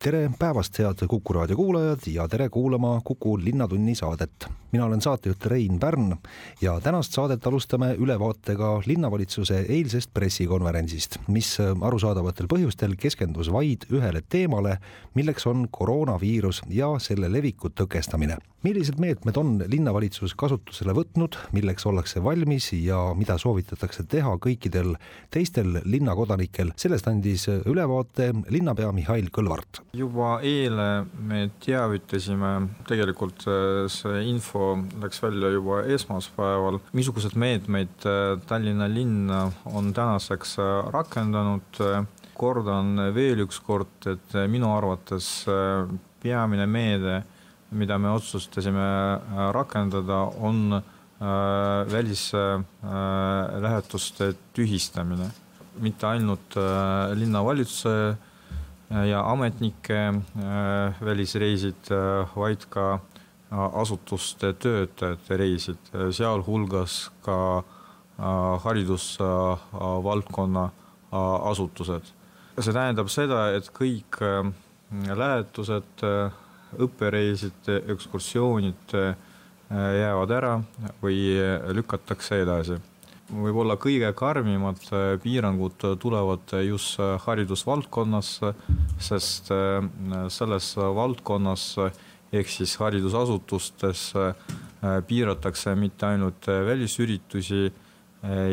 Tere päevast, head Kuku raadio kuulajad ja tere kuulama Kuku Linnatunni saadet. mina olen saatejuht Rein Pärn ja tänast saadet alustame ülevaatega linnavalitsuse eilsest pressikonverentsist, mis arusaadavatel põhjustel keskendus vaid ühele teemale, milleks on koroonaviirus ja selle leviku tõkestamine. millised meetmed on linnavalitsus kasutusele võtnud, milleks ollakse valmis ja mida soovitatakse teha kõikidel teistel linnakodanikel, sellest andis ülevaate linnapea Mihhail Kõlvart juba eile me teavitasime, tegelikult äh, see info läks välja juba esmaspäeval, missugused meetmeid äh, Tallinna linn on tänaseks äh, rakendanud. kordan veel üks kord, et minu arvates peamine meede, mida me otsustasime rakendada, on välislähetuste tühistamine, mitte ainult linnavalitsuse ja ametnike äh, välisreisid, äh, vaid ka äh, asutuste töötajate reisid, sealhulgas ka haridusvaldkonna asutused. see tähendab seda, et kõik lähetused, õppereisid, ekskursioonid jäävad ära või lükatakse edasi võib-olla kõige karmimad äh, piirangud tulevad just äh, haridusvaldkonnas, sest äh, selles valdkonnas ehk siis haridusasutustes piiratakse mitte ainult välisüritusi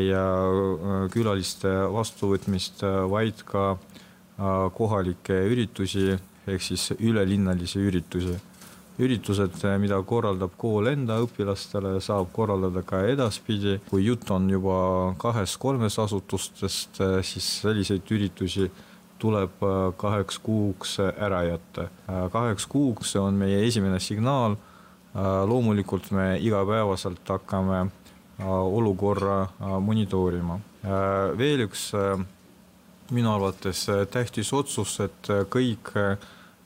ja külaliste vastuvõtmist, vaid ka kohalikke üritusi ehk siis ülelinnalisi üritusi üritused, mida korraldab kool enda õpilastele, saab korraldada ka edaspidi. kui jutt on juba kahest-kolmest asutustest, siis selliseid üritusi tuleb äh, kaheks kuuks ära jätta. Äh, kaheks kuuks on meie esimene signaal. Loomulikult me igapäevaselt hakkame olukorra monitoorima. veel üks minu arvates tähtis otsus, et kõik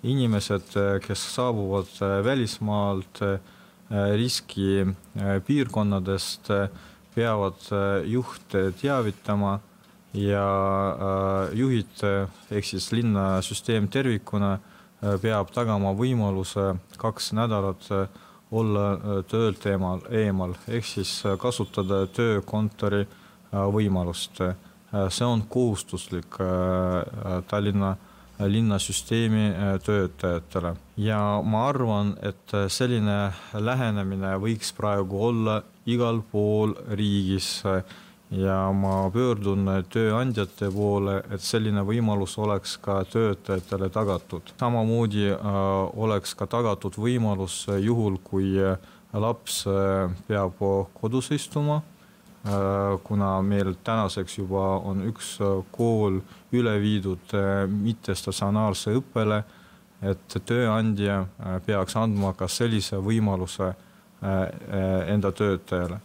inimesed, kes saabuvad äh, välismaalt äh, riskipiirkonnadest, peavad juhte teavitama ja juhid ehk siis linnasüsteem tervikuna peab tagama võimaluse kaks nädalat olla töölt eemal, eemal ehk siis kasutada töökontori võimalust. see on kohustuslik Tallinna linnasüsteemi äh, töötajatele ja ma arvan, et äh, selline lähenemine võiks praegu olla igal pool riigis ja ma pöördun tööandjate poole, et selline võimalus oleks ka töötajatele tagatud. samamoodi äh, oleks ka tagatud võimalus juhul, kui laps peab kodus istuma kuna meil tänaseks juba on üks kool üle viidud äh, mittestatsionaarse õppele, et tööandja peaks andma ka sellise võimaluse enda töötajale.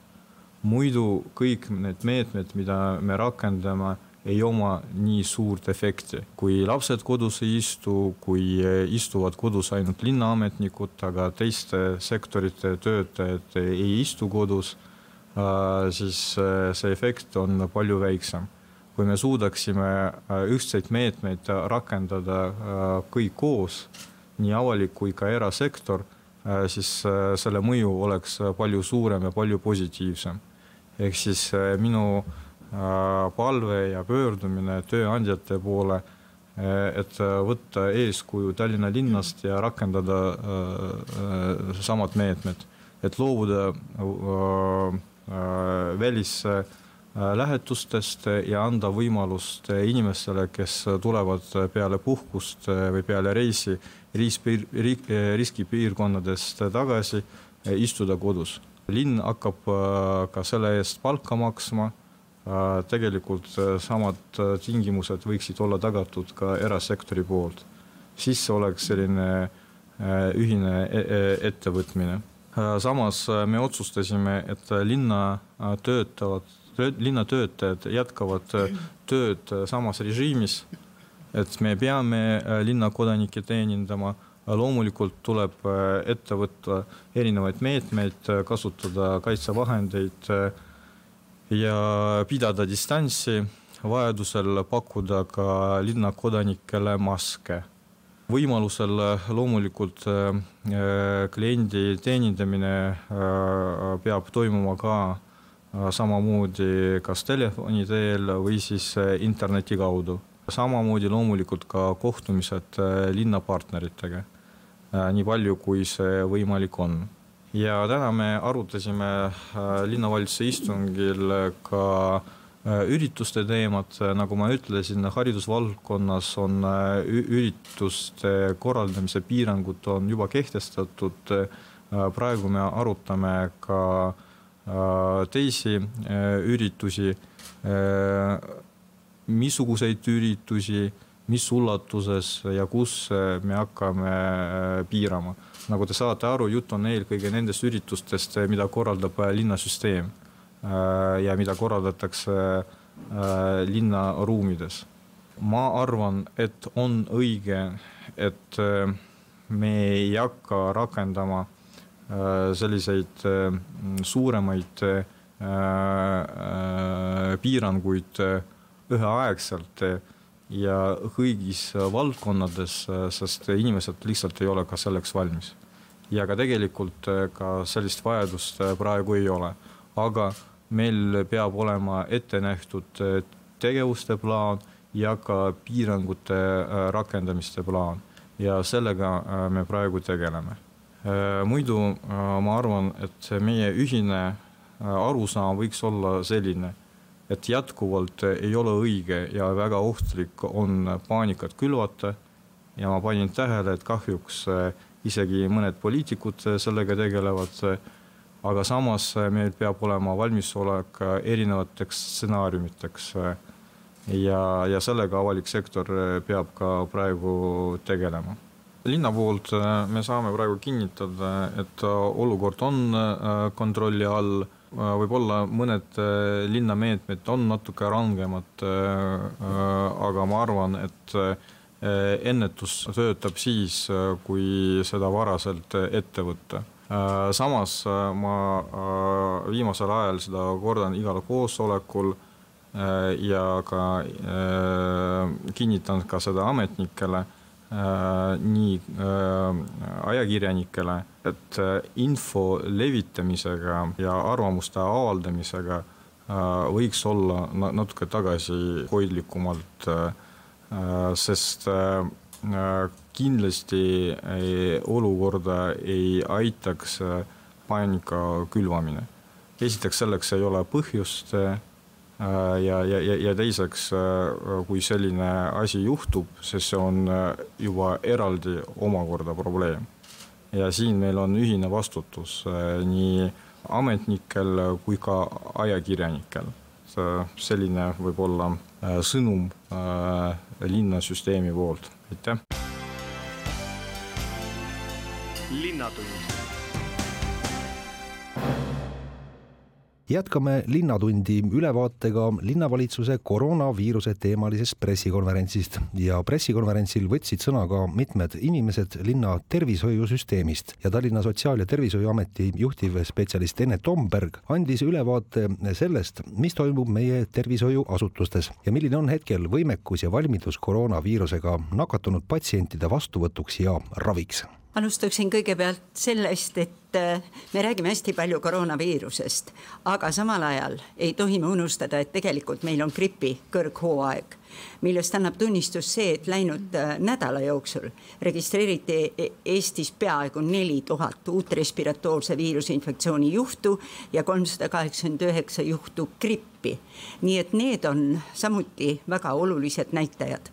muidu kõik need meetmed, mida me rakendame, ei oma nii suurt efekti. kui lapsed kodus ei istu, kui istuvad kodus ainult linnaametnikud, aga teiste sektorite töötajad ei istu kodus Äh, siis äh, see efekt on palju väiksem. Kui me suudaksime äh, ühtseid meetmeid rakendada kõik koos, nii avalik kui ka erasektor, siis selle mõju oleks palju suurem ja palju positiivsem. ehk siis minu palve ja pöördumine tööandjate poole, et võtta eeskuju Tallinna linnast ja rakendada samad meetmed, et loobuda Äh, välislähetustest ja anda võimalust inimestele, kes tulevad peale puhkust või peale reisi riskipiirkonnadest tagasi, istuda kodus. linn hakkab äh, ka selle eest palka maksma. Äh, tegelikult samad tingimused võiksid olla tagatud ka erasektori poolt, siis oleks selline ühine e-, e-, ettevõtmine samas me otsustasime, et linna töötavad, linnatöötajad jätkavad tööd samas režiimis. et me peame linna kodanikke teenindama loomulikult tuleb ette võtta erinevaid meetmeid, kasutada kaitsevahendeid ja pidada distantsi, vajadusel pakkuda ka linnakodanikele maske. võimalusel loomulikult äh, kliendi teenindamine äh, peab toimuma ka äh, samamoodi kas telefoni teel või siis interneti kaudu. samamoodi loomulikult ka kohtumised linnapartneritega, nii palju, kui see võimalik on ja täna me arutasime linnavalitsuse istungil ka äh, Äh, ürituste teemad, äh, nagu ma ütlesin, haridusvaldkonnas on äh, ürituste korraldamise piirangud on juba kehtestatud. praegu me arutame ka teisi üritusi. missuguseid üritusi, mis ulatuses ja kus me hakkame piirama. nagu te saate aru, jutt on eelkõige nendest üritustest, mida korraldab linnasüsteem Äh, ja mida korraldatakse äh, linnaruumides. ma arvan, et on õige, et äh, me ei hakka rakendama selliseid suuremaid piiranguid üheaegselt ja kõigis valdkonnades, sest inimesed lihtsalt ei ole ka selleks valmis. ja ka tegelikult ka sellist vajadust praegu ei ole aga meil peab olema ette nähtud äh, tegevuste plaan ja ka piirangute äh, rakendamiste plaan ja sellega äh, me praegu tegeleme. Muidu ma arvan, et meie ühine arusaam võiks olla selline, et jätkuvalt ei ole õige ja väga ohtlik on paanikat külvata. ja ma panin tähele, et kahjuks isegi mõned poliitikud sellega tegelevad aga samas äh, meil peab olema valmisolek äh, erinevateks stsenaariumiteks. Äh, ja, ja sellega avalik sektor peab ka praegu tegelema. Linna poolt me saame praegu kinnitada, et olukord on kontrolli all. Võib-olla mõned linnameetmed on natuke rangemad, aga ma arvan, et ennetus töötab siis, kui seda varaselt ette võtta. Äh, samas äh, ma äh, viimasel ajal seda kordan igal koosolekul ja ka kinnitan ka seda ametnikele, nii ajakirjanikele, et info levitamisega ja arvamuste avaldamisega võiks olla natuke tagasihoidlikumalt, sest kindlasti olukorda ei aitaks äh, paanika külvamine. esiteks selleks ei ole põhjust äh, ja, ja, ja, ja teiseks, äh, kui selline asi juhtub, siis see on juba eraldi omakorda probleem. ja siin meil on ühine vastutus nii ametnikel kui ka ajakirjanikel. selline võib olla sõnum linnasüsteemi poolt, aitäh linnatund. Jätkame Linnatundi ülevaatega linnavalitsuse koroonaviiruse teemalisest pressikonverentsist. Ja pressikonverentsil võtsid sõna ka mitmed inimesed linna tervishoiusüsteemist. Ja Tallinna Sotsiaal- ja Tervishoiuameti juhtivspetsialist Ene Tomberg andis ülevaate sellest, mis toimub meie tervishoiuasutustes ja milline on hetkel võimekus ja valmidus koroonaviirusega nakatunud patsientide vastuvõtuks ja raviks alustaksin kõigepealt sellest, et äh, me räägime hästi palju koroonaviirusest, aga samal ajal ei tohi me unustada, et tegelikult meil on gripi kõrghooaeg millest annab tunnistust see, et läinud äh, nädala jooksul registreeriti e-, Eestis peaaegu neli tuhat uut respiratoorse viiruseinfektsiooni juhtu ja kolmsada kaheksakümmend üheksa juhtu grippi. nii et need on samuti väga olulised näitajad.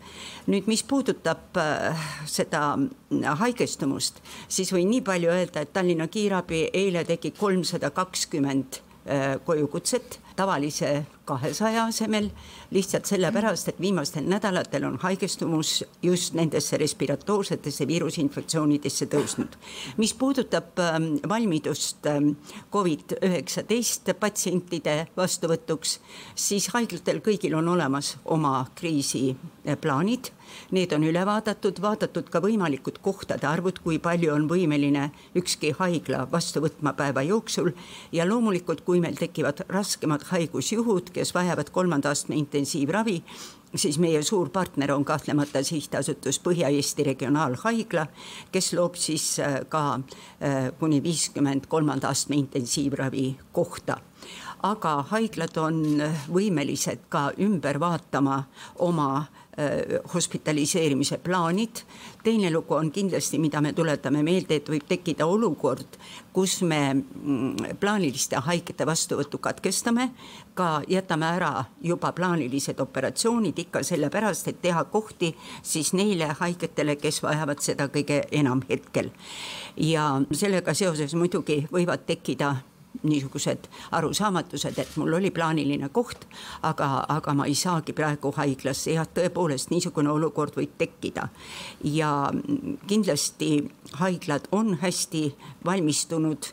nüüd, mis puudutab äh, seda haigestumust, siis võin nii palju öelda, et Tallinna kiirabi eile tegi kolmsada kakskümmend äh, kojukutset tavalise kahesaja asemel, lihtsalt sellepärast, et viimastel nädalatel on haigestumus just nendesse respiratoorsetesse viirusinfektsioonidesse tõusnud. mis puudutab ähm, valmidust ähm, Covid-19 patsientide vastuvõtuks, siis haiglatel kõigil on olemas oma kriisiplaanid Need on üle vaadatud, vaadatud ka võimalikud kohtade arvud, kui palju on võimeline ükski haigla vastu võtma päeva jooksul ja loomulikult, kui meil tekivad raskemad haigusjuhud, kes vajavad kolmanda astme intensiivravi, siis meie suur partner on kahtlemata sihtasutus Põhja-Eesti Regionaalhaigla, kes loob siis äh, ka äh, kuni viiskümmend kolmanda astme intensiivravi kohta. Aga haiglad on võimelised ka ümber vaatama oma Äh, hospitaliseerimise plaanid. teine lugu on kindlasti, mida me tuletame meelde, et võib tekkida olukord, kus me mm, plaaniliste haigete vastuvõttu katkestame, ka jätame ära juba plaanilised operatsioonid ikka sellepärast, et teha kohti siis neile haigetele, kes vajavad seda kõige enam hetkel. ja sellega seoses muidugi võivad tekkida niisugused arusaamatused, et mul oli plaaniline koht, aga, aga ma ei saagi praegu haiglasse, jah, tõepoolest niisugune olukord võib tekkida. ja kindlasti haiglad on hästi valmistunud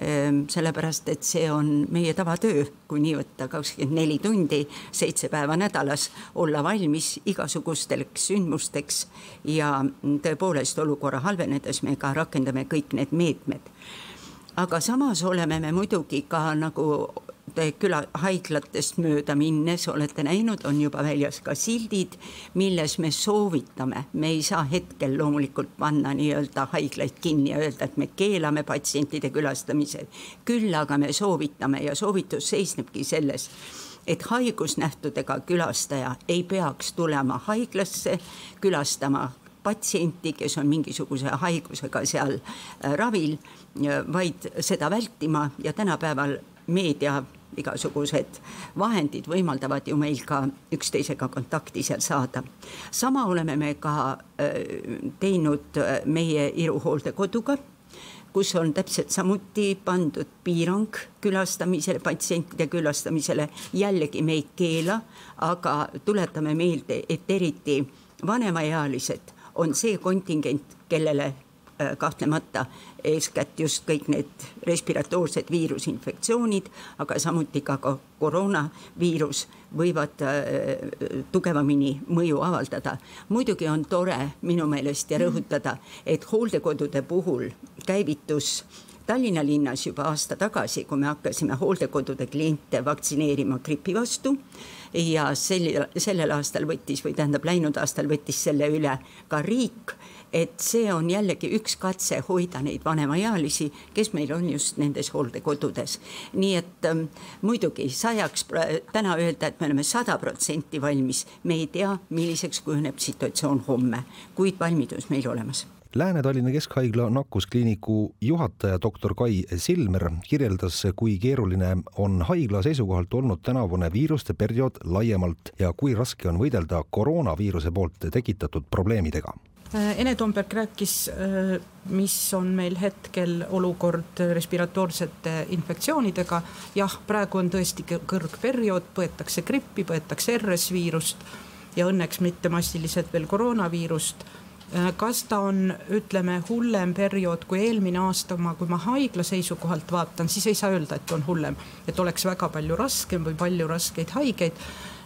ehm, sellepärast, et see on meie tavatöö, kui nii võtta, kakskümmend neli tundi, seitse päeva nädalas, olla valmis igasugusteks sündmusteks ja tõepoolest olukorra halvenedes me ka rakendame kõik need meetmed aga samas oleme me muidugi ka nagu te küla, haiglatest mööda minnes olete näinud, on juba väljas ka sildid, milles me soovitame, me ei saa hetkel loomulikult panna nii-öelda haiglaid kinni ja öelda, et me keelame patsientide külastamise. küll aga me soovitame ja soovitus seisnebki selles, et haigusnähtudega külastaja ei peaks tulema haiglasse külastama patsienti, kes on mingisuguse haigusega seal äh, ravil, vaid seda vältima ja tänapäeval meedia igasugused vahendid võimaldavad ju meil ka üksteisega kontakti seal saada. sama oleme me ka äh, teinud äh, meie Iru hooldekoduga, kus on täpselt samuti pandud piirang külastamisele, patsientide külastamisele, jällegi me ei keela, aga tuletame meelde, et eriti vanemaealised on see kontingent, kellele äh, kahtlemata eeskätt just kõik need respiratoorsed viirusinfektsioonid, aga samuti ka koroonaviirus võivad äh, tugevamini mõju avaldada. muidugi on tore minu meelest ja rõhutada, et hooldekodude puhul käivitus Tallinna linnas juba aasta tagasi, kui me hakkasime hooldekodude kliente vaktsineerima gripi vastu ja sel, sellel aastal võttis või tähendab, läinud aastal võttis selle üle ka riik et see on jällegi üks katse hoida neid vanemaealisi, kes meil on just nendes hooldekodudes. nii et ähm, muidugi sajaks täna öelda, et me oleme sada protsenti valmis, me ei tea, milliseks kujuneb situatsioon homme, kuid valmidus meil olemas Lääne-Tallinna Keskhaigla nakkuskliiniku juhataja doktor Kai Silmer kirjeldas, kui keeruline on haigla seisukohalt olnud tänavune viiruste periood laiemalt ja kui raske on võidelda koroonaviiruse poolt tekitatud probleemidega. Ene Tomberg rääkis, mis on meil hetkel olukord respiratoorsete infektsioonidega. jah, praegu on tõesti kõrgperiood, põetakse grippi, põetakse RS-viirust ja õnneks mitte massiliselt veel koroonaviirust Äh, kas ta on, ütleme, hullem periood kui eelmine aasta oma, kui ma haigla seisukohalt vaatan, siis ei saa öelda, et on hullem, et oleks väga palju raskem või palju raskeid haigeid.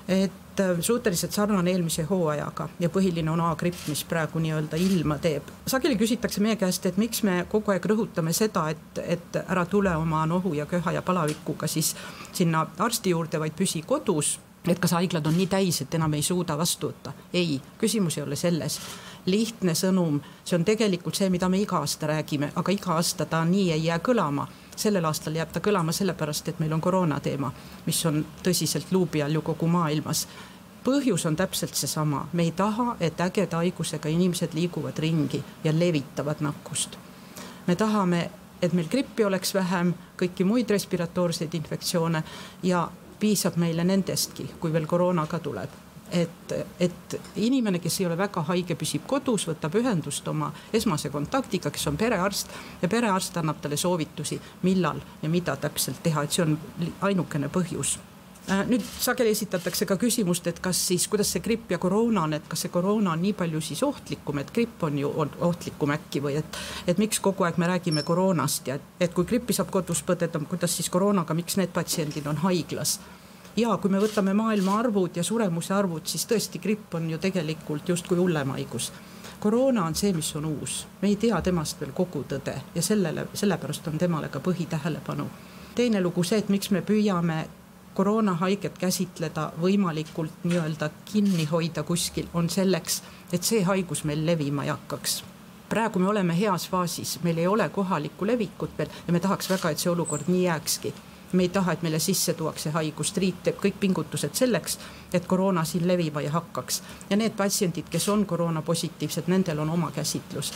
et äh, suhteliselt sarnane eelmise hooajaga ja põhiline on A-gripp, mis praegu nii-öelda ilma teeb. sageli küsitakse meie käest, et miks me kogu aeg rõhutame seda, et, et ära tule oma nohu ja köha ja palavikuga siis sinna arsti juurde, vaid püsi kodus et kas haiglad on nii täis, et enam ei suuda vastu võtta. ei, küsimus ei ole selles lihtne sõnum, see on tegelikult see, mida me iga aasta räägime, aga iga aasta ta nii ei jää kõlama. sellel aastal jääb ta kõlama sellepärast, et meil on koroona teema, mis on tõsiselt luubi all ju kogu maailmas põhjus on täpselt seesama, me ei taha, et ägeda haigusega inimesed liiguvad ringi ja levitavad nakkust. me tahame, et meil grippi oleks vähem, kõiki muid respiratoorseid infektsioone ja piisab meile nendestki, kui veel koroona ka tuleb et, et inimene, kes ei ole väga haige, püsib kodus, võtab ühendust oma esmase kontaktiga, kes on perearst ja perearst annab talle soovitusi, millal ja mida täpselt teha, et see on ainukene põhjus. Äh, nüüd sageli esitatakse ka küsimust, et kas siis, kuidas see gripp ja koroona on, et kas see koroona on nii palju siis ohtlikum, et gripp on ju ohtlikum äkki või et, et miks kogu aeg me räägime koroonast ja et, et kui grippi saab kodus põdeda, kuidas siis koroonaga, miks need patsiendid on haiglas ja kui me võtame maailma arvud ja suremuse arvud, siis tõesti gripp on ju tegelikult justkui hullem haigus koroona on see, mis on uus, me ei tea temast veel kogu tõde ja sellele, sellepärast on temale ka põhitähelepanu. teine lugu see, et miks me püüame koroonahaiget käsitleda võimalikult nii-öelda kinni hoida kuskil, on selleks, et see haigus meil levima ei hakkaks praegu me oleme heas faasis, meil ei ole kohalikku levikut veel ja me tahaks väga, et see olukord nii jääkski. Me ei taha, et meile sisse tuuakse haigust, riik teeb kõik pingutused selleks, et koroona siin levima ei hakkaks. ja need patsiendid, kes on koroonapositiivsed, nendel on oma käsitlus.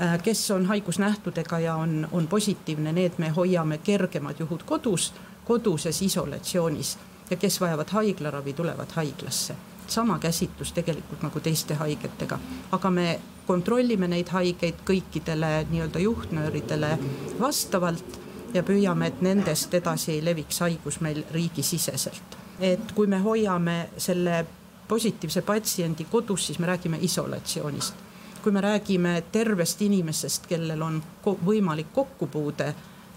Äh, kes on haigusnähtudega ja on, on positiivne, need me hoiame kergemad juhud kodus koduses isolatsioonis. Ja kes vajavad haiglaravi, tulevad haiglasse. sama käsitlus tegelikult nagu teiste haigetega, aga me kontrollime neid haigeid kõikidele nii-öelda juhtnööridele vastavalt ja püüame, et nendest edasi ei leviks haigus meil riigisiseselt. et kui me hoiame selle positiivse patsiendi kodus, siis me räägime isolatsioonist. kui me räägime tervest inimesest, kellel on võimalik kokkupuude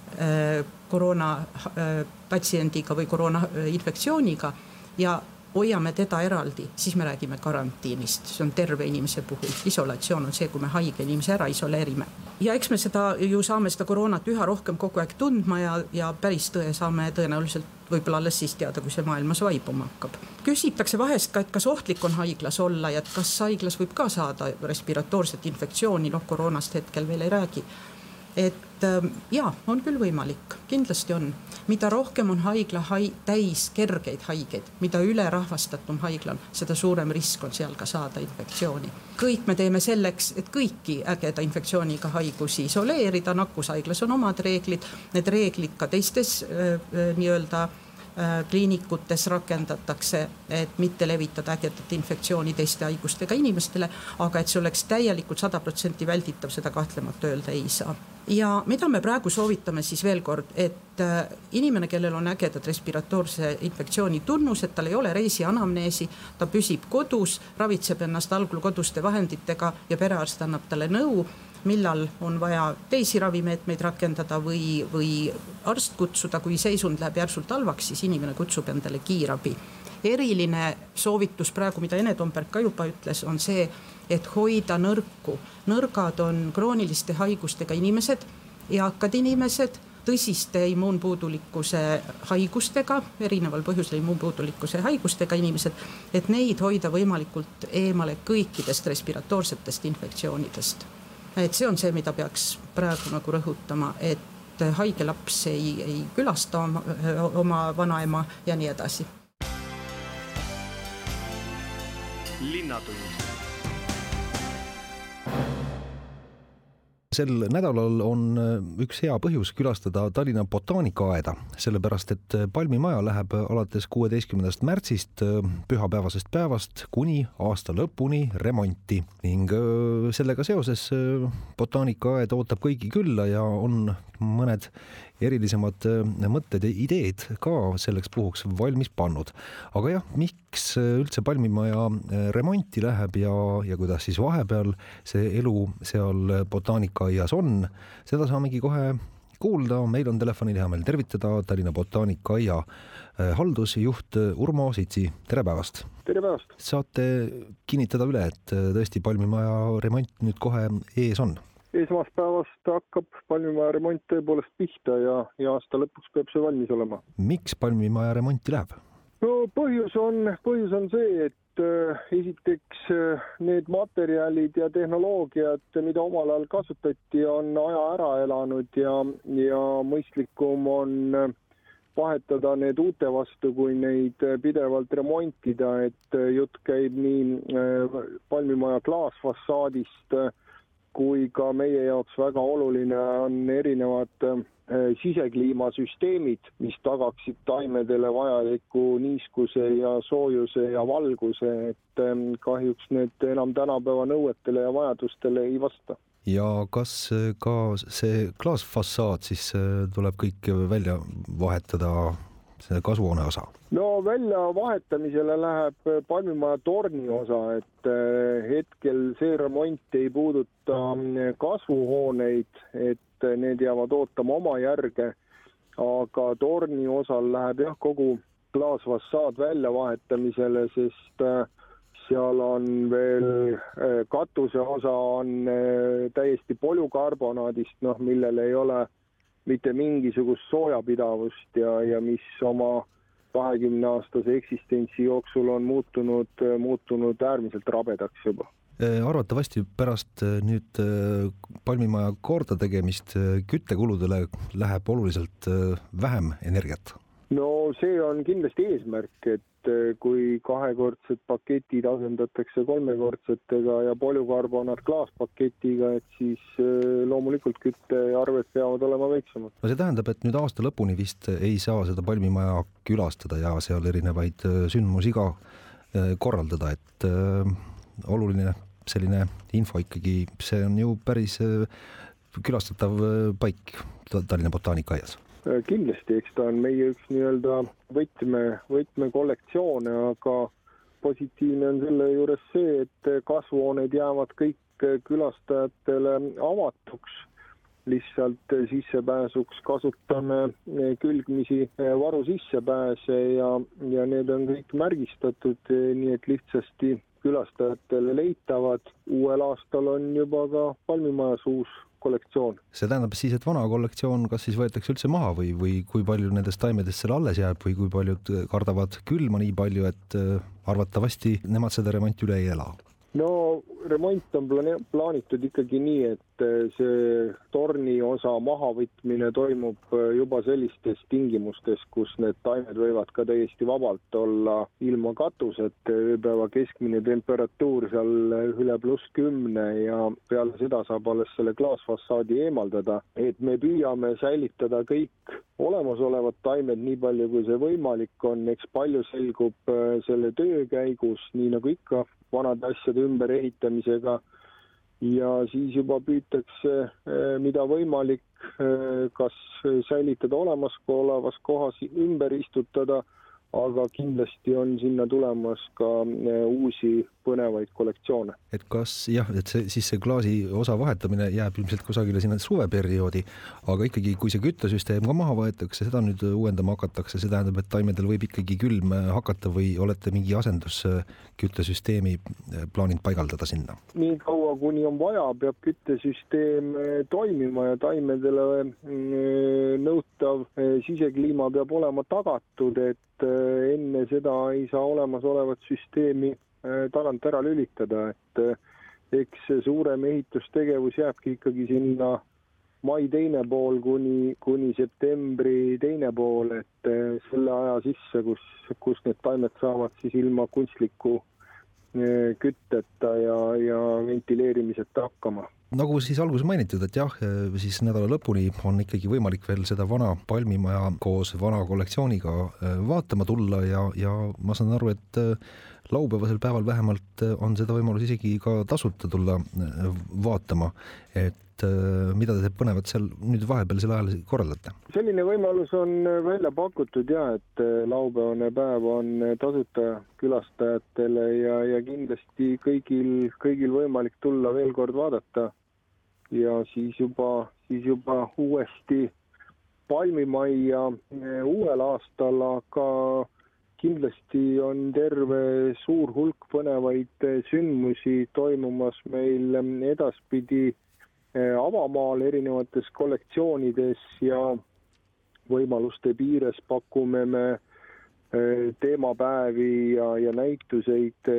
Äh, koroona äh, patsiendiga või koroonainfektsiooniga ja hoiame teda eraldi, siis me räägime karantiinist, see on terve inimese puhul, isolatsioon on see, kui me haige inimese ära isoleerime. ja eks me seda ju saame seda koroonat üha rohkem kogu aeg tundma ja, ja päris tõe saame tõenäoliselt võib-olla alles siis teada, kui see maailmas vaibuma hakkab. küsitakse vahest ka, et kas ohtlik on haiglas olla ja et kas haiglas võib ka saada respiratoorset infektsiooni, noh koroonast hetkel veel ei räägi et ähm, jaa, on küll võimalik, kindlasti on. mida rohkem on haigla hai, täis kergeid haigeid, mida ülerahvastatum haigla on, seda suurem risk on seal ka saada infektsiooni. kõik me teeme selleks, et kõiki ägeda infektsiooniga haigusi isoleerida, nakkushaiglas on omad reeglid, need reeglid ka teistes äh, äh, nii-öelda kliinikutes rakendatakse, et mitte levitada ägedat infektsiooni teiste haigustega inimestele, aga et see oleks täielikult sada protsenti välditav, seda kahtlemata öelda ei saa. Ja mida me praegu soovitame siis veel kord, et äh, inimene, kellel on ägedad respiratoorse infektsiooni tunnused, tal ei ole reisianamneesi, ta püsib kodus, ravitseb ennast algul koduste vahenditega ja perearst annab talle nõu millal on vaja teisi ravimeetmeid rakendada või, või arst kutsuda, kui seisund läheb järsult halvaks, siis inimene kutsub endale kiirabi. eriline soovitus praegu, mida Ene Tomberg ka juba ütles, on see, et hoida nõrku. nõrgad on krooniliste haigustega inimesed, eakad inimesed, tõsiste immuunpuudulikkuse haigustega, erineval põhjusel immuunpuudulikkuse haigustega inimesed, et neid hoida võimalikult eemale kõikidest respiratoorsetest infektsioonidest. Et see on see, mida peaks praegu nagu rõhutama, et haige laps ei, ei külasta oma, oma vanaema ja nii edasi. linnatund sel nädalal on äh, üks hea põhjus külastada Tallinna botaanikaaeda, sellepärast et äh, palmimaja läheb alates kuueteistkümnendast märtsist äh, pühapäevasest päevast kuni aasta lõpuni remonti ning sellega seoses botaanikaaed ootab kõigi külla ja on mõned erilisemad äh, mõtted ja ideed ka selleks puhuks valmis pannud. aga jah, miks üldse palmimaja äh, remonti läheb ja, ja kuidas siis vahepeal see elu seal botaanikaaias on, seda saamegi kohe kuulda, meil on telefonil hea meel tervitada Tallinna botaanikaaia äh, haldusjuht Urmo Sitsi, tere päevast! tere päevast! saate kinnitada üle, et tõesti palmimaja remont nüüd kohe ees on? Esmaspäevast hakkab palmimaja remont tõepoolest pihta ja, ja aasta lõpuks peab see valmis olema. miks palmimaja remonti läheb? no põhjus on, põhjus on see, et äh, esiteks äh, need materjalid ja tehnoloogiad, mida omal ajal kasutati, on aja ära elanud ja, ja mõistlikum on äh, vahetada need uute vastu, kui neid pidevalt remontida, et jutt käib nii palmimaja klaasfassaadist äh, kui ka meie jaoks väga oluline on erinevad äh, sisekliimasüsteemid, mis tagaksid taimedele vajaliku niiskuse ja soojuse ja valguse, et ähm, kahjuks need enam tänapäeva nõuetele ja vajadustele ei vasta. ja kas äh, ka see klaasfassaad siis tuleb kõik välja vahetada see kasvuhoone osa? no väljavahetamisele läheb palmimaja torni osa, et äh, hetkel see remont ei puuduta äh, kasvuhooneid, et need jäävad ootama oma järge, aga torni osal läheb jah, kogu klaasfassaad väljavahetamisele, sest seal on veel katuse osa on täiesti polükarbonaadist, noh, millel ei ole mitte mingisugust soojapidavust ja, ja mis oma kahekümne aastase eksistentsi jooksul on muutunud, muutunud äärmiselt rabedaks juba äh, arvatavasti pärast äh, nüüd äh, palmimaja kordategemist küttekuludele läheb oluliselt vähem energiat? no see on kindlasti eesmärk, et et eh, kui kahekordsed paketid asendatakse kolmekordsetega ja polükarbonaat klaaspaketiga, et siis eh, loomulikult küttearved peavad olema väiksemad. no see tähendab, et nüüd aasta lõpuni vist ei saa seda palmimaja külastada ja seal erinevaid eh, sündmusi ka korraldada, et oluline selline info ikkagi, see on ju päris külastatav paik Tallinna botaanikaaias kindlasti, eks ta on meie üks nii-öelda võtme, võtmekollektsioone, aga positiivne on selle juures see, et kasvuhooned jäävad kõik külastajatele avatuks. lihtsalt sissepääsuks kasutame külgmisi varu sissepääse ja, ja need on kõik märgistatud, nii et lihtsasti külastajatele leitavad. uuel aastal on juba ka palmimajas uus kollektsioon. see tähendab siis, et vana kollektsioon kas siis võetakse üldse maha või, või kui palju nendest taimedest seal alles jääb või kui paljud kardavad külma nii palju, et äh, arvatavasti nemad seda remonti üle ei ela? no remont on plane-, plaanitud ikkagi nii, et eh, see torni osa mahavõtmine toimub eh, juba sellistes tingimustes, kus need taimed võivad ka täiesti vabalt olla ilma katuseta, ööpäeva keskmine temperatuur seal üle pluss kümne ja peale seda saab alles selle klaasfassaadi eemaldada, et me püüame säilitada kõik olemasolevad taimed nii palju, kui see võimalik on, eks palju selgub selle töö käigus, nii nagu ikka vanade asjade ümberehitamisega ja siis juba püütakse, eh, mida võimalik, eh, kas säilitada olemasolevas kohas, ümber istutada, aga kindlasti on sinna tulemas ka eh, uusi põnevaid kollektsioone. et kas jah, et see siis see klaasi osa vahetamine jääb ilmselt kusagile sinna suveperioodi, aga ikkagi, kui see küttesüsteem ka maha võetakse, seda nüüd uuendama hakatakse, see tähendab, et taimedel võib ikkagi külm hakata või olete mingi asendusküttesüsteemi eh, plaaninud paigaldada sinna? nii kaua, kuni on vaja, peab küttesüsteem eh, toimima ja taimedele mm, nõutav eh, sisekliima peab olema tagatud, et enne seda ei saa olemasolevat süsteemi tagant ära lülitada, et eks see suurem ehitustegevus jääbki ikkagi sinna mai teine pool kuni, kuni septembri teine pool, et selle aja sisse, kus, kus need taimed saavad siis ilma kunstliku kütteta ja, ja ventileerimiseta hakkama nagu siis alguses mainitud, et jah, siis nädala lõpuni on ikkagi võimalik veel seda vana palmimaja koos vana kollektsiooniga vaatama tulla ja, ja ma saan aru, et laupäevasel päeval vähemalt äh, on seda võimalus isegi ka tasuta tulla äh, vaatama, et äh, mida te põnevat seal nüüd vahepealsel ajal korraldate? selline võimalus on välja pakutud ja et laupäevane päev on tasuta külastajatele ja, ja kindlasti kõigil, kõigil võimalik tulla veel kord vaadata ja siis juba, siis juba uuesti palmimajja uuel aastal, aga kindlasti on terve suur hulk põnevaid eh, sündmusi toimumas meil mm, edaspidi eh, avamaal erinevates kollektsioonides ja võimaluste piires pakume me eh, teemapäevi ja, ja näituseid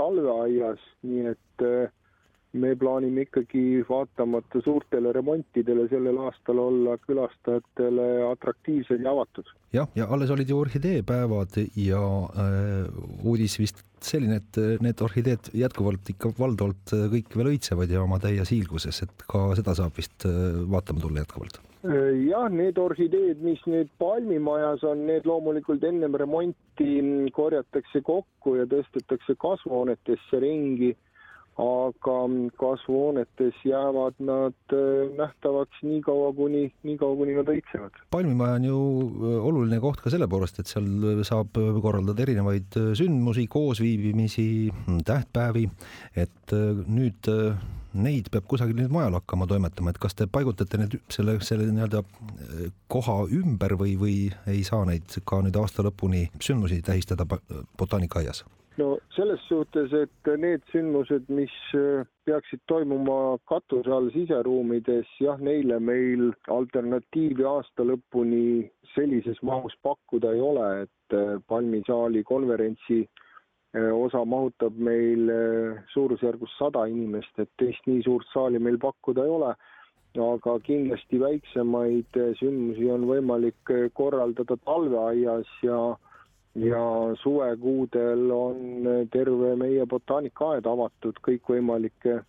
talveaias, nii et me plaanime ikkagi vaatamata suurtele remontidele sellel aastal olla külastajatele atraktiivsed ja avatud. jah, ja alles olid ju orhideepäevad ja äh, uudis vist selline, et need orhideed jätkuvalt ikka valdavalt kõik veel õitsevad ja oma täies hiilguses, et ka seda saab vist äh, vaatama tulla jätkuvalt jah, need orhideed, mis nüüd palmimajas on, need loomulikult ennem remonti korjatakse kokku ja tõstetakse kasvuhoonetesse ringi aga kasvuhoonetes jäävad nad nähtavaks nii kaua, kuni, nii kaua, kuni nad õitsevad. palmimaja on ju oluline koht ka selle poolest, et seal saab korraldada erinevaid sündmusi, koosviibimisi, tähtpäevi, et nüüd neid peab kusagil nüüd mujal hakkama toimetama, et kas te paigutate need selle, selle nii-öelda koha ümber või, või ei saa neid ka nüüd aasta lõpuni sündmusi tähistada botaanikaaias? No selles suhtes, et need sündmused, mis eh, peaksid toimuma katuse all siseruumides, jah, neile meil alternatiivi aasta lõpuni sellises mahus pakkuda ei ole, et eh, Palmisaali konverentsi Äh, osa mahutab meil äh, suurusjärgus sada inimest, et teist nii suurt saali meil pakkuda ei ole, aga kindlasti väiksemaid äh, sündmusi on võimalik korraldada talveaias ja ja suvekuudel on terve meie botaanikaaed avatud kõikvõimalike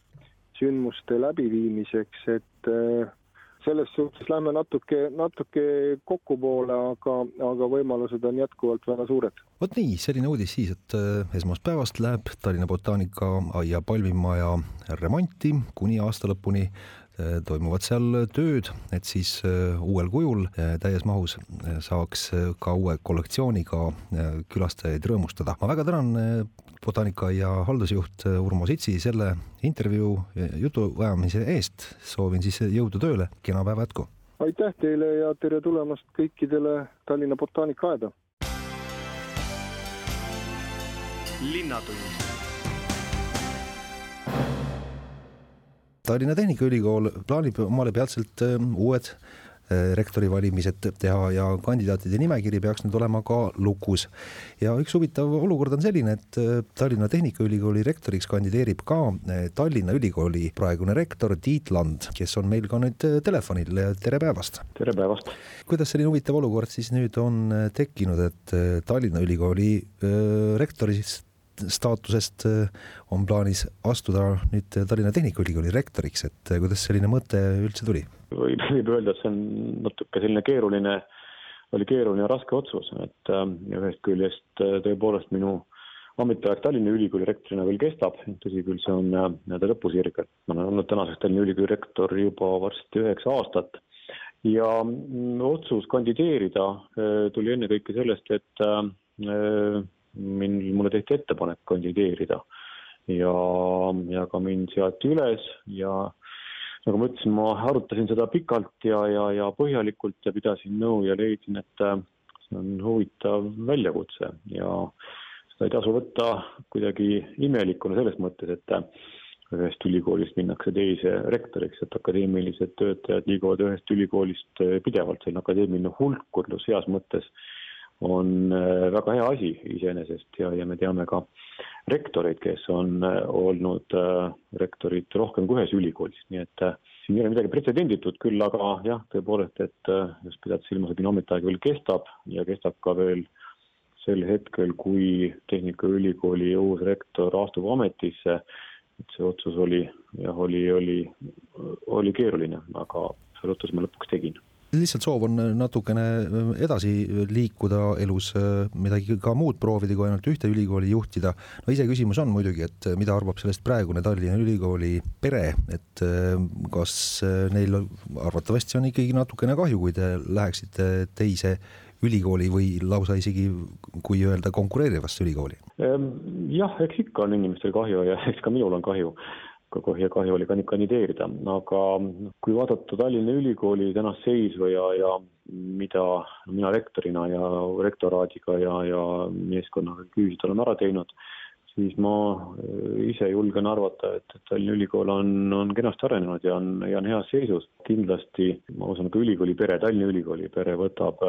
sündmuste läbiviimiseks, et selles suhtes lähme natuke, natuke kokkupoole, aga, aga võimalused on jätkuvalt väga suured. vot nii, selline uudis siis, et äh, esmaspäevast läheb Tallinna Botaanikaaia palmimaja remonti kuni aasta lõpuni äh, toimuvad seal tööd, et siis äh, uuel kujul täies mahus saaks ka uue kollektsiooniga külastajaid rõõmustada. ma väga tänan botaanikaaia haldusjuht Urmo Sitsi selle intervjuu jutuajamise eest. soovin siis jõudu tööle, kena päeva jätku! aitäh teile ja tere tulemast kõikidele Tallinna botaanikaaeda! linnatund Tallinna Tehnikaülikool plaanib omale peatselt uued Äh, rektori valimised teha ja kandidaatide nimekiri peaks nüüd olema ka lukus. ja üks huvitav olukord on selline, et äh, Tallinna Tehnikaülikooli rektoriks kandideerib ka Tallinna Ülikooli praegune rektor Tiit Land, kes on meil ka nüüd telefonil, tere päevast! tere päevast! kuidas selline huvitav olukord siis nüüd on tekkinud, et Tallinna Ülikooli rektorist staatusest on plaanis astuda nüüd Tallinna Tehnikaülikooli rektoriks, et kuidas selline mõte üldse tuli? võib, võib öelda, et see on natuke selline keeruline, oli keeruline ja raske otsus, et äh, ühest küljest tõepoolest minu ametiaeg Tallinna Ülikooli rektorina veel kestab, tõsi küll, see on nii-öelda lõpusirgel, ma olen olnud tänaseks Tallinna Ülikooli rektor juba varsti üheksa aastat ja mm, otsus kandideerida tuli ennekõike sellest, et tehti ettepanek kandideerida. Ja, ja ka mind seati üles ja nagu ma ütlesin, ma arutasin seda pikalt ja, ja, ja põhjalikult ja pidasin nõu ja leidsin, et äh, see on huvitav väljakutse ja seda ei tasu võtta kuidagi imelikuna selles mõttes, et äh, ühest ülikoolist minnakse teise rektoriks, et akadeemilised töötajad liiguvad ühest ülikoolist äh, pidevalt, selline akadeemiline hulkurlus heas mõttes on väga hea asi iseenesest ja, ja me teame ka rektoreid, kes on äh, olnud äh, rektorid rohkem kui ühes ülikoolis, nii et äh, siin ei ole midagi pretsedenditut, küll aga jah, tõepoolest, et just pidades silmas, et minu ametiaeg veel kestab ja kestab ka veel sel hetkel, kui Tehnikaülikooli uus rektor astub ametisse, et see otsus oli jah, oli, oli, oli keeruline, aga selle otsuse ma lõpuks tegin lihtsalt soov on natukene äh, edasi liikuda elus, äh, midagi ka muud proovida, kui ainult ühte ülikooli juhtida. no iseküsimus on muidugi, et äh, mida arvab sellest praegune Tallinna Ülikooli pere, et kas neil arvatavasti on ikkagi natukene kahju, kui te läheksite teise ülikooli või lausa isegi, kui öelda, konkureerivasse ülikooli? Jah, eks ikka on inimestel kahju ja eks ka minul on kahju kahju, kahju oli ka kandideerida, aga kui vaadata Tallinna Ülikooli tänast seisu ja, ja mida mina rektorina ja rektoraadiga ja, ja meeskonnaga küüsid oleme ära teinud, siis ma ise julgen arvata, et Tallinna Ülikool on, on kenasti arenenud ja on, ja on heas seisus. kindlasti ma usun, ka ülikooli pere, Tallinna Ülikooli pere võtab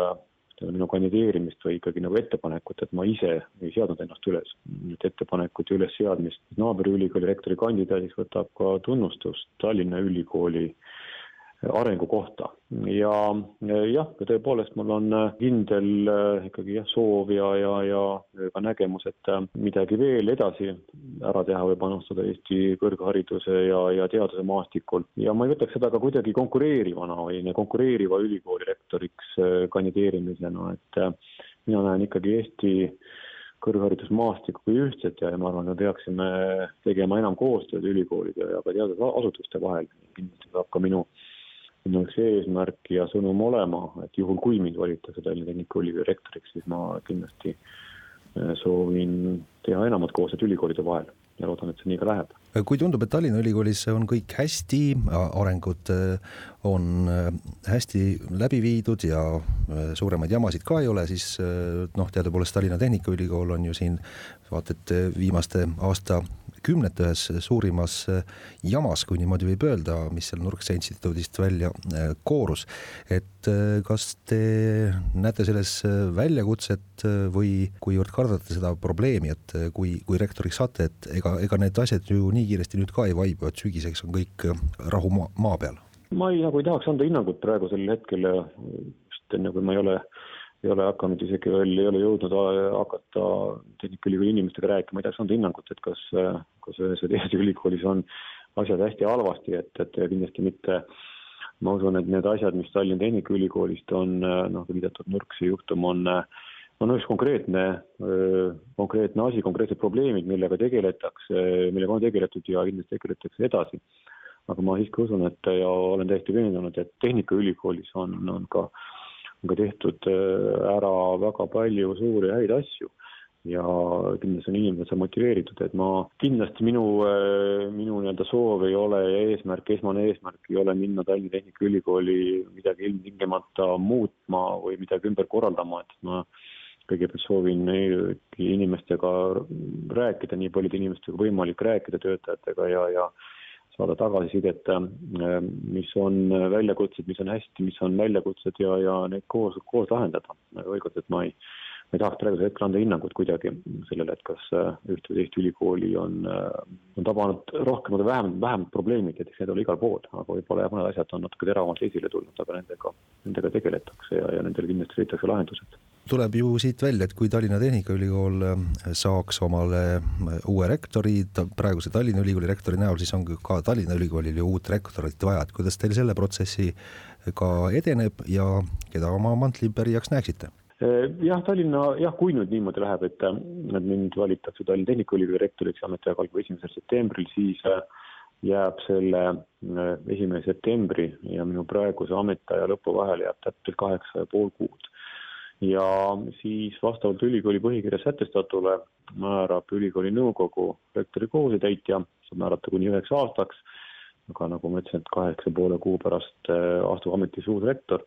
minu kandideerimist või ikkagi nagu ettepanekut, et ma ise ei seadnud ennast üles. nüüd ettepanekut ja ülesseadmist naaberülikooli rektori kandidaadiks võtab ka tunnustust Tallinna Ülikooli arengu kohta ja jah, tõepoolest mul on kindel äh, ikkagi jah, soov ja, ja, ja ka nägemus, et äh, midagi veel edasi ära teha või panustada Eesti kõrghariduse ja, ja teaduse maastikul ja ma ei võtaks seda ka kuidagi konkureerivana või konkureeriva ülikooli rektoriks äh, kandideerimisena, et mina näen ikkagi Eesti kõrgharidusmaastikku ühtset ja, ja ma arvan, me peaksime tegema enam koostööd ülikoolide ja ka teadusasutuste vahel. kindlasti saab ka minu, minu üks eesmärk ja sõnum olema, et juhul, kui mind valitakse Tallinna Tehnikaülikooli rektoriks, siis ma kindlasti äh, soovin teha enamat koostööd ülikoolide vahel ja loodan, et see nii ka läheb. kui tundub, et Tallinna Ülikoolis on kõik hästi, arengud äh, on äh, hästi läbi viidud ja äh, suuremaid jamasid ka ei ole, siis noh, teadupoolest Tallinna Tehnikaülikool on ju siin vaata et viimaste aasta kümnete ühes suurimas äh, jamas, kui niimoodi võib öelda, mis seal Nurkse instituudist välja äh, koorus. et äh, kas te näete selles väljakutset või kuivõrd kardate seda probleemi, et kui, kui rektoriks saate, et ega, ega need asjad ju nii kiiresti nüüd ka ei vaibu, et sügiseks on kõik rahu maa, maa peal? ma ei, nagu ei tahaks anda hinnangut praegusel hetkel, just enne kui ma ei ole ei ole hakanud isegi veel, ei ole jõudnud hakata Tehnikaülikooli inimestega rääkima, ei tahaks anda hinnangut, et kas, kas ühes või teises ülikoolis on asjad hästi halvasti, et, et kindlasti mitte ma usun, et need asjad, mis Tallinna Tehnikaülikoolist on noh, viidatud Nurksi juhtum, on on üks konkreetne, konkreetne asi, konkreetsed probleemid, millega tegeletakse, millega on tegeletud ja kindlasti tegeletakse edasi. aga ma siiski usun, et ja olen täiesti veendunud, et Tehnikaülikoolis on, on ka äh, on ka tehtud äh, ära väga palju suuri häid asju. Ja kindlasti on inimesed seal motiveeritud, et ma kindlasti minu, äh, minu nii-öelda soov ei ole ja eesmärk, esmane eesmärk ei ole minna Tallinna Tehnikaülikooli midagi ilmtingimata muutma või midagi ümber korraldama, et ma kõigepealt soovin inimestega rääkida, nii paljude inimestega võimalik, rääkida töötajatega ja, ja saada tagasisidet, äh, mis on väljakutsed, mis on hästi, mis on väljakutsed ja, ja neid koos, koos lahendada. veel kord, et ma ei, ma ei tahaks praegusel hetkel anda hinnangut kuidagi sellele, et kas äh, üht või teist ülikooli on, äh, on tabanud rohkem või vähem, vähem probleemid, et eks need ole igal pool, aga võib-olla jah, mõned asjad on natuke teravamalt esile tulnud, aga nendega, nendega tegeletakse ja, ja nendele kindlasti leitakse lahendused tuleb ju siit välja, et kui Tallinna Tehnikaülikool äh, saaks omale äh, uue rektori, praeguse Tallinna Ülikooli rektori näol, siis on ka Tallinna Ülikoolil ju uut rektorit vaja, et kuidas teil selle protsessiga edeneb ja keda oma mantlipärijaks näeksite? Äh, jah, Tallinna, jah, kui nüüd niimoodi läheb, et, et mind valitakse Tallinna Tehnikaülikooli rektoriks ametiaja algab esimesel septembril, siis jääb selle esimese septembri ja minu praeguse ametiaja lõpu vahele jääb täpselt kaheksa ja pool kuud ja siis vastavalt ülikooli põhikirjas sätestatule määrab ülikooli nõukogu rektori kohusetäitja, saab määrata kuni üheks aastaks, aga nagu ma ütlesin, et kaheksa poole kuu pärast äh, astub ametisse uus rektor,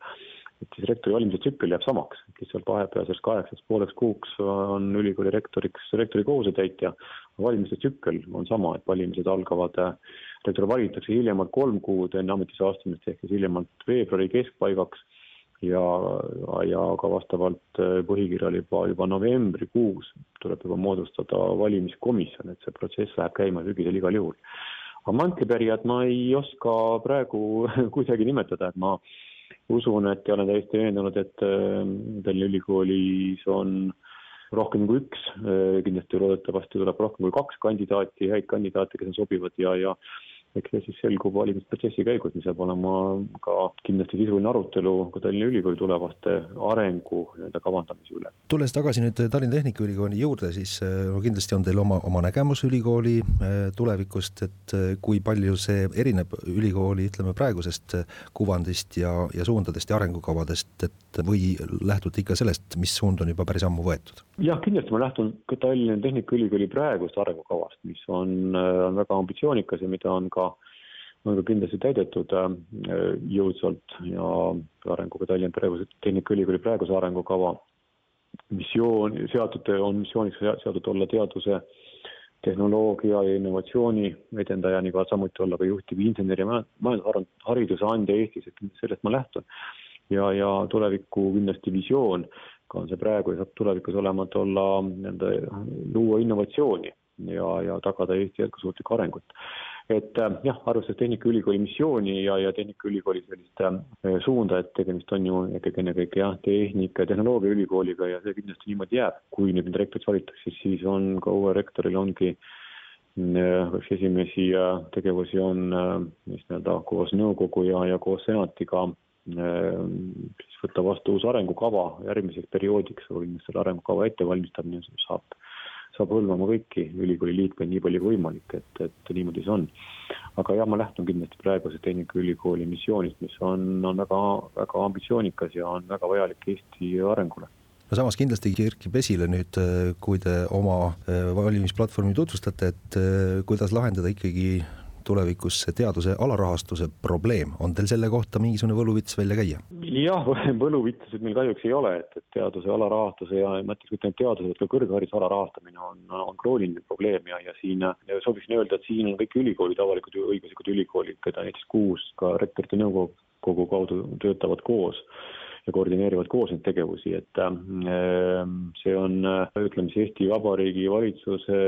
et siis rektori valimise tsükkel jääb samaks, lihtsalt vahepealseks kaheksaks pooleks kuuks on ülikooli rektoriks rektori kohusetäitja, valimiste tsükkel on sama, et valimised algavad, äh, rektor valitakse hiljemalt kolm kuud enne ametisse astumist, ehk siis hiljemalt veebruari keskpaigaks ja, ja ka vastavalt äh, põhikirjale juba, juba novembrikuus tuleb juba moodustada valimiskomisjon, et see protsess läheb käima sügisel igal juhul. aga mantlipärijat ma ei oska praegu kuidagi nimetada, et ma usun, et ja olen täiesti veendunud, et äh, Tallinna Ülikoolis on rohkem kui üks, äh, kindlasti loodetavasti tuleb rohkem kui kaks kandidaati, häid kandidaate, kes on sobivad ja, ja eks see siis selgub valimisprotsessi käigus, mis saab olema ka kindlasti sisuline arutelu ka Tallinna Ülikooli tulevaste arengu nii-öelda kavandamise üle. tulles tagasi nüüd Tallinna Tehnikaülikooli juurde, siis no kindlasti on teil oma, oma nägemus ülikooli eh, tulevikust, et eh, kui palju see erineb ülikooli, ütleme, praegusest kuvandist ja, ja suundadest ja arengukavadest, et või lähtute ikka sellest, mis suund on juba päris ammu võetud? jah, kindlasti ma lähtun ka Tallinna Tehnikaülikooli praegust arengukavast, mis on, on väga ambitsioonikas ja mida on ka ka, on ka kindlasti täidetud äh, jõudsalt ja arenguga Tallinna praeguse Tehnikaülikooli praeguse arengukava missioon, seatud, on missiooniks seatud olla teaduse, tehnoloogia ja innovatsiooni edendaja, nii ka samuti olla ka juhtiv insener ja majandushariduse andja Eestis, et sellest ma lähtun. ja, ja tuleviku kindlasti visioon ka on see praegu ja saab tulevikus olema, et olla nii-öelda, luua innovatsiooni ja, ja tagada Eesti jätkusuutlikku arengut et äh, jah, arvestades Tehnikaülikooli missiooni ja, ja Tehnikaülikooli sellist äh, suunda, et tegemist on ju ikkagi ennekõike jah, tehnika ja tehnoloogiaülikooliga ja see kindlasti niimoodi jääb. kui nüüd mind rektoriks valitakse, siis on ka uuel rektoril ongi äh, üks esimesi tegevusi on siis nii-öelda koos nõukogu ja, ja koos senatiga siis võtta vastu uus arengukava järgmiseks perioodiks või selle arengukava ettevalmistamine saab saab hõlmama kõiki ülikooli liikmeid nii palju võimalik, et, et niimoodi see on. aga jah, ma lähtun kindlasti praeguse Tehnikaülikooli missioonist, mis on, on väga, väga ambitsioonikas ja on väga vajalik Eesti arengule no samas kindlasti kerkib esile nüüd, kui te oma valimisplatvormi tutvustate, et kuidas lahendada ikkagi tulevikus see teaduse alarahastuse probleem, on teil selle kohta mingisugune võluvits välja käia? jah, võluvitsasid meil kahjuks ei ole, et, et teaduse alarahastuse ja ma ütleks mitte ainult teaduse, vaid ka kõrghariduse alarahastamine on, on krooniline probleem ja, ja siin sooviksin öelda, et siin on kõik ülikoolid, avalikud õiguslikud ülikoolid, keda näiteks kuus ka rektorite nõukogu kaudu töötavad koos ja koordineerivad koos neid tegevusi, et äh, see on, ütleme siis Eesti Vabariigi valitsuse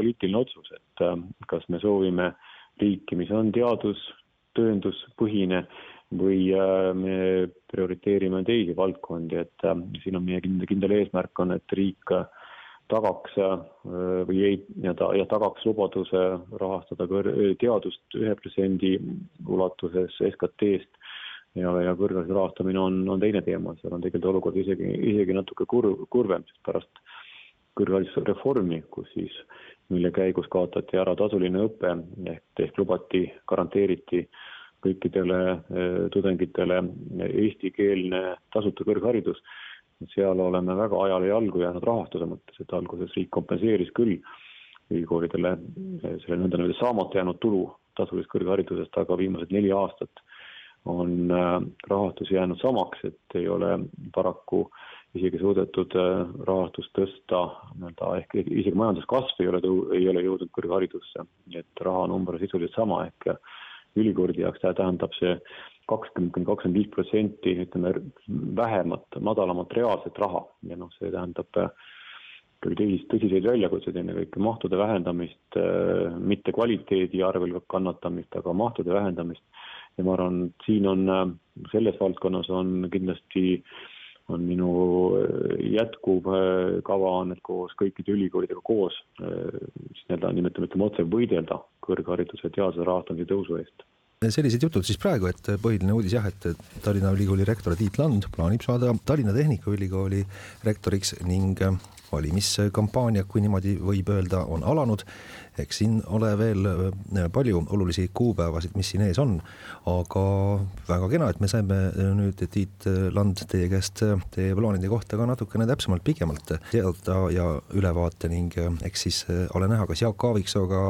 poliitiline otsus, et äh, kas me soovime riiki, mis on teadus, tõenduspõhine või äh, me prioriteerime teisi valdkondi, et äh, siin on meie kindel, kindel eesmärk on, et riik tagaks või ei, nii-öelda jah, tagaks lubaduse rahastada kõr-, teadust ühe protsendi ulatuses SKT-st ja, ja kõrghariduse rahastamine on, on teine teema, seal on tegelikult olukord isegi, isegi natuke kur-, kurvem, sest pärast kõrgharidusreformi, kus siis mille käigus kaotati ära tasuline õpe ehk, ehk lubati, garanteeriti kõikidele eh, tudengitele eestikeelne tasuta kõrgharidus. seal oleme väga ajale jalgu jäänud rahastuse mõttes, et alguses riik kompenseeris küll ülikoolidele eh, selle nõndanimetatud saamata jäänud tulu tasulisest kõrgharidusest, aga viimased neli aastat on eh, rahastus jäänud samaks, et ei ole paraku äh, isegi suudetud äh, rahastust tõsta nii-öelda ehk isegi majanduskasv ei ole, ei ole jõudnud kõrgharidusse, et rahanumber on sisuliselt sama ehk ülikoolide jaoks tähendab see kakskümmend kuni kakskümmend viis protsenti, ütleme vähemat, madalamat reaalset raha ja noh, see tähendab äh, küll tõsis, tõsiseid väljakutseid, ennekõike mahtude vähendamist, äh, mitte kvaliteedi arvel kannatamist, aga mahtude vähendamist. Ja ma arvan, siin on selles valdkonnas on kindlasti äh, on minu äh, jätkuv äh, kava on, et koos kõikide ülikoolidega koos äh, siis nii-öelda nimetame, ütleme otse, võidelda kõrghariduse teaduse rahastamise tõusu eest sellised jutud siis praegu, et põhiline uudis jah, et Tallinna Ülikooli rektor Tiit Land plaanib saada Tallinna Tehnikaülikooli rektoriks ning valimiskampaania, kui niimoodi võib öelda, on alanud. Eks siin ole veel äh, palju olulisi kuupäevasid, mis siin ees on, aga väga kena, et me saime äh, nüüd, Tiit Land, teie käest äh, teie plaanide kohta ka natukene täpsemalt, pikemalt teada ja ülevaate ning eks siis ole näha, kas Jaak Aaviksooga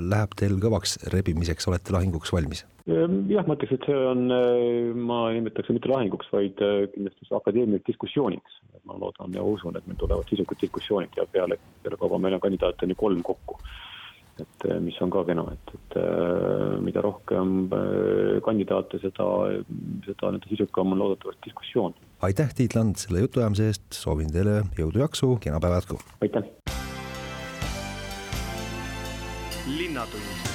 läheb teil kõvaks rebimiseks, olete lahinguks valmis Ehm, jah, ma ütleks, et see on, äh, ma nimetaks mitte lahinguks, vaid äh, kindlasti akadeemiliseks diskussiooniks. ma loodan ja usun, et meil tulevad sisukad diskussioonid ja peale, peale kauba meil on kandidaate nii kolm kokku et äh, mis on ka kena, et, et äh, mida rohkem äh, kandidaate, seda, seda nii-öelda sisukam on loodetavasti diskussioon. aitäh, Tiit Land, selle jutuajamise eest, soovin teile jõudu-jaksu, kena päeva jätku! aitäh! linnatund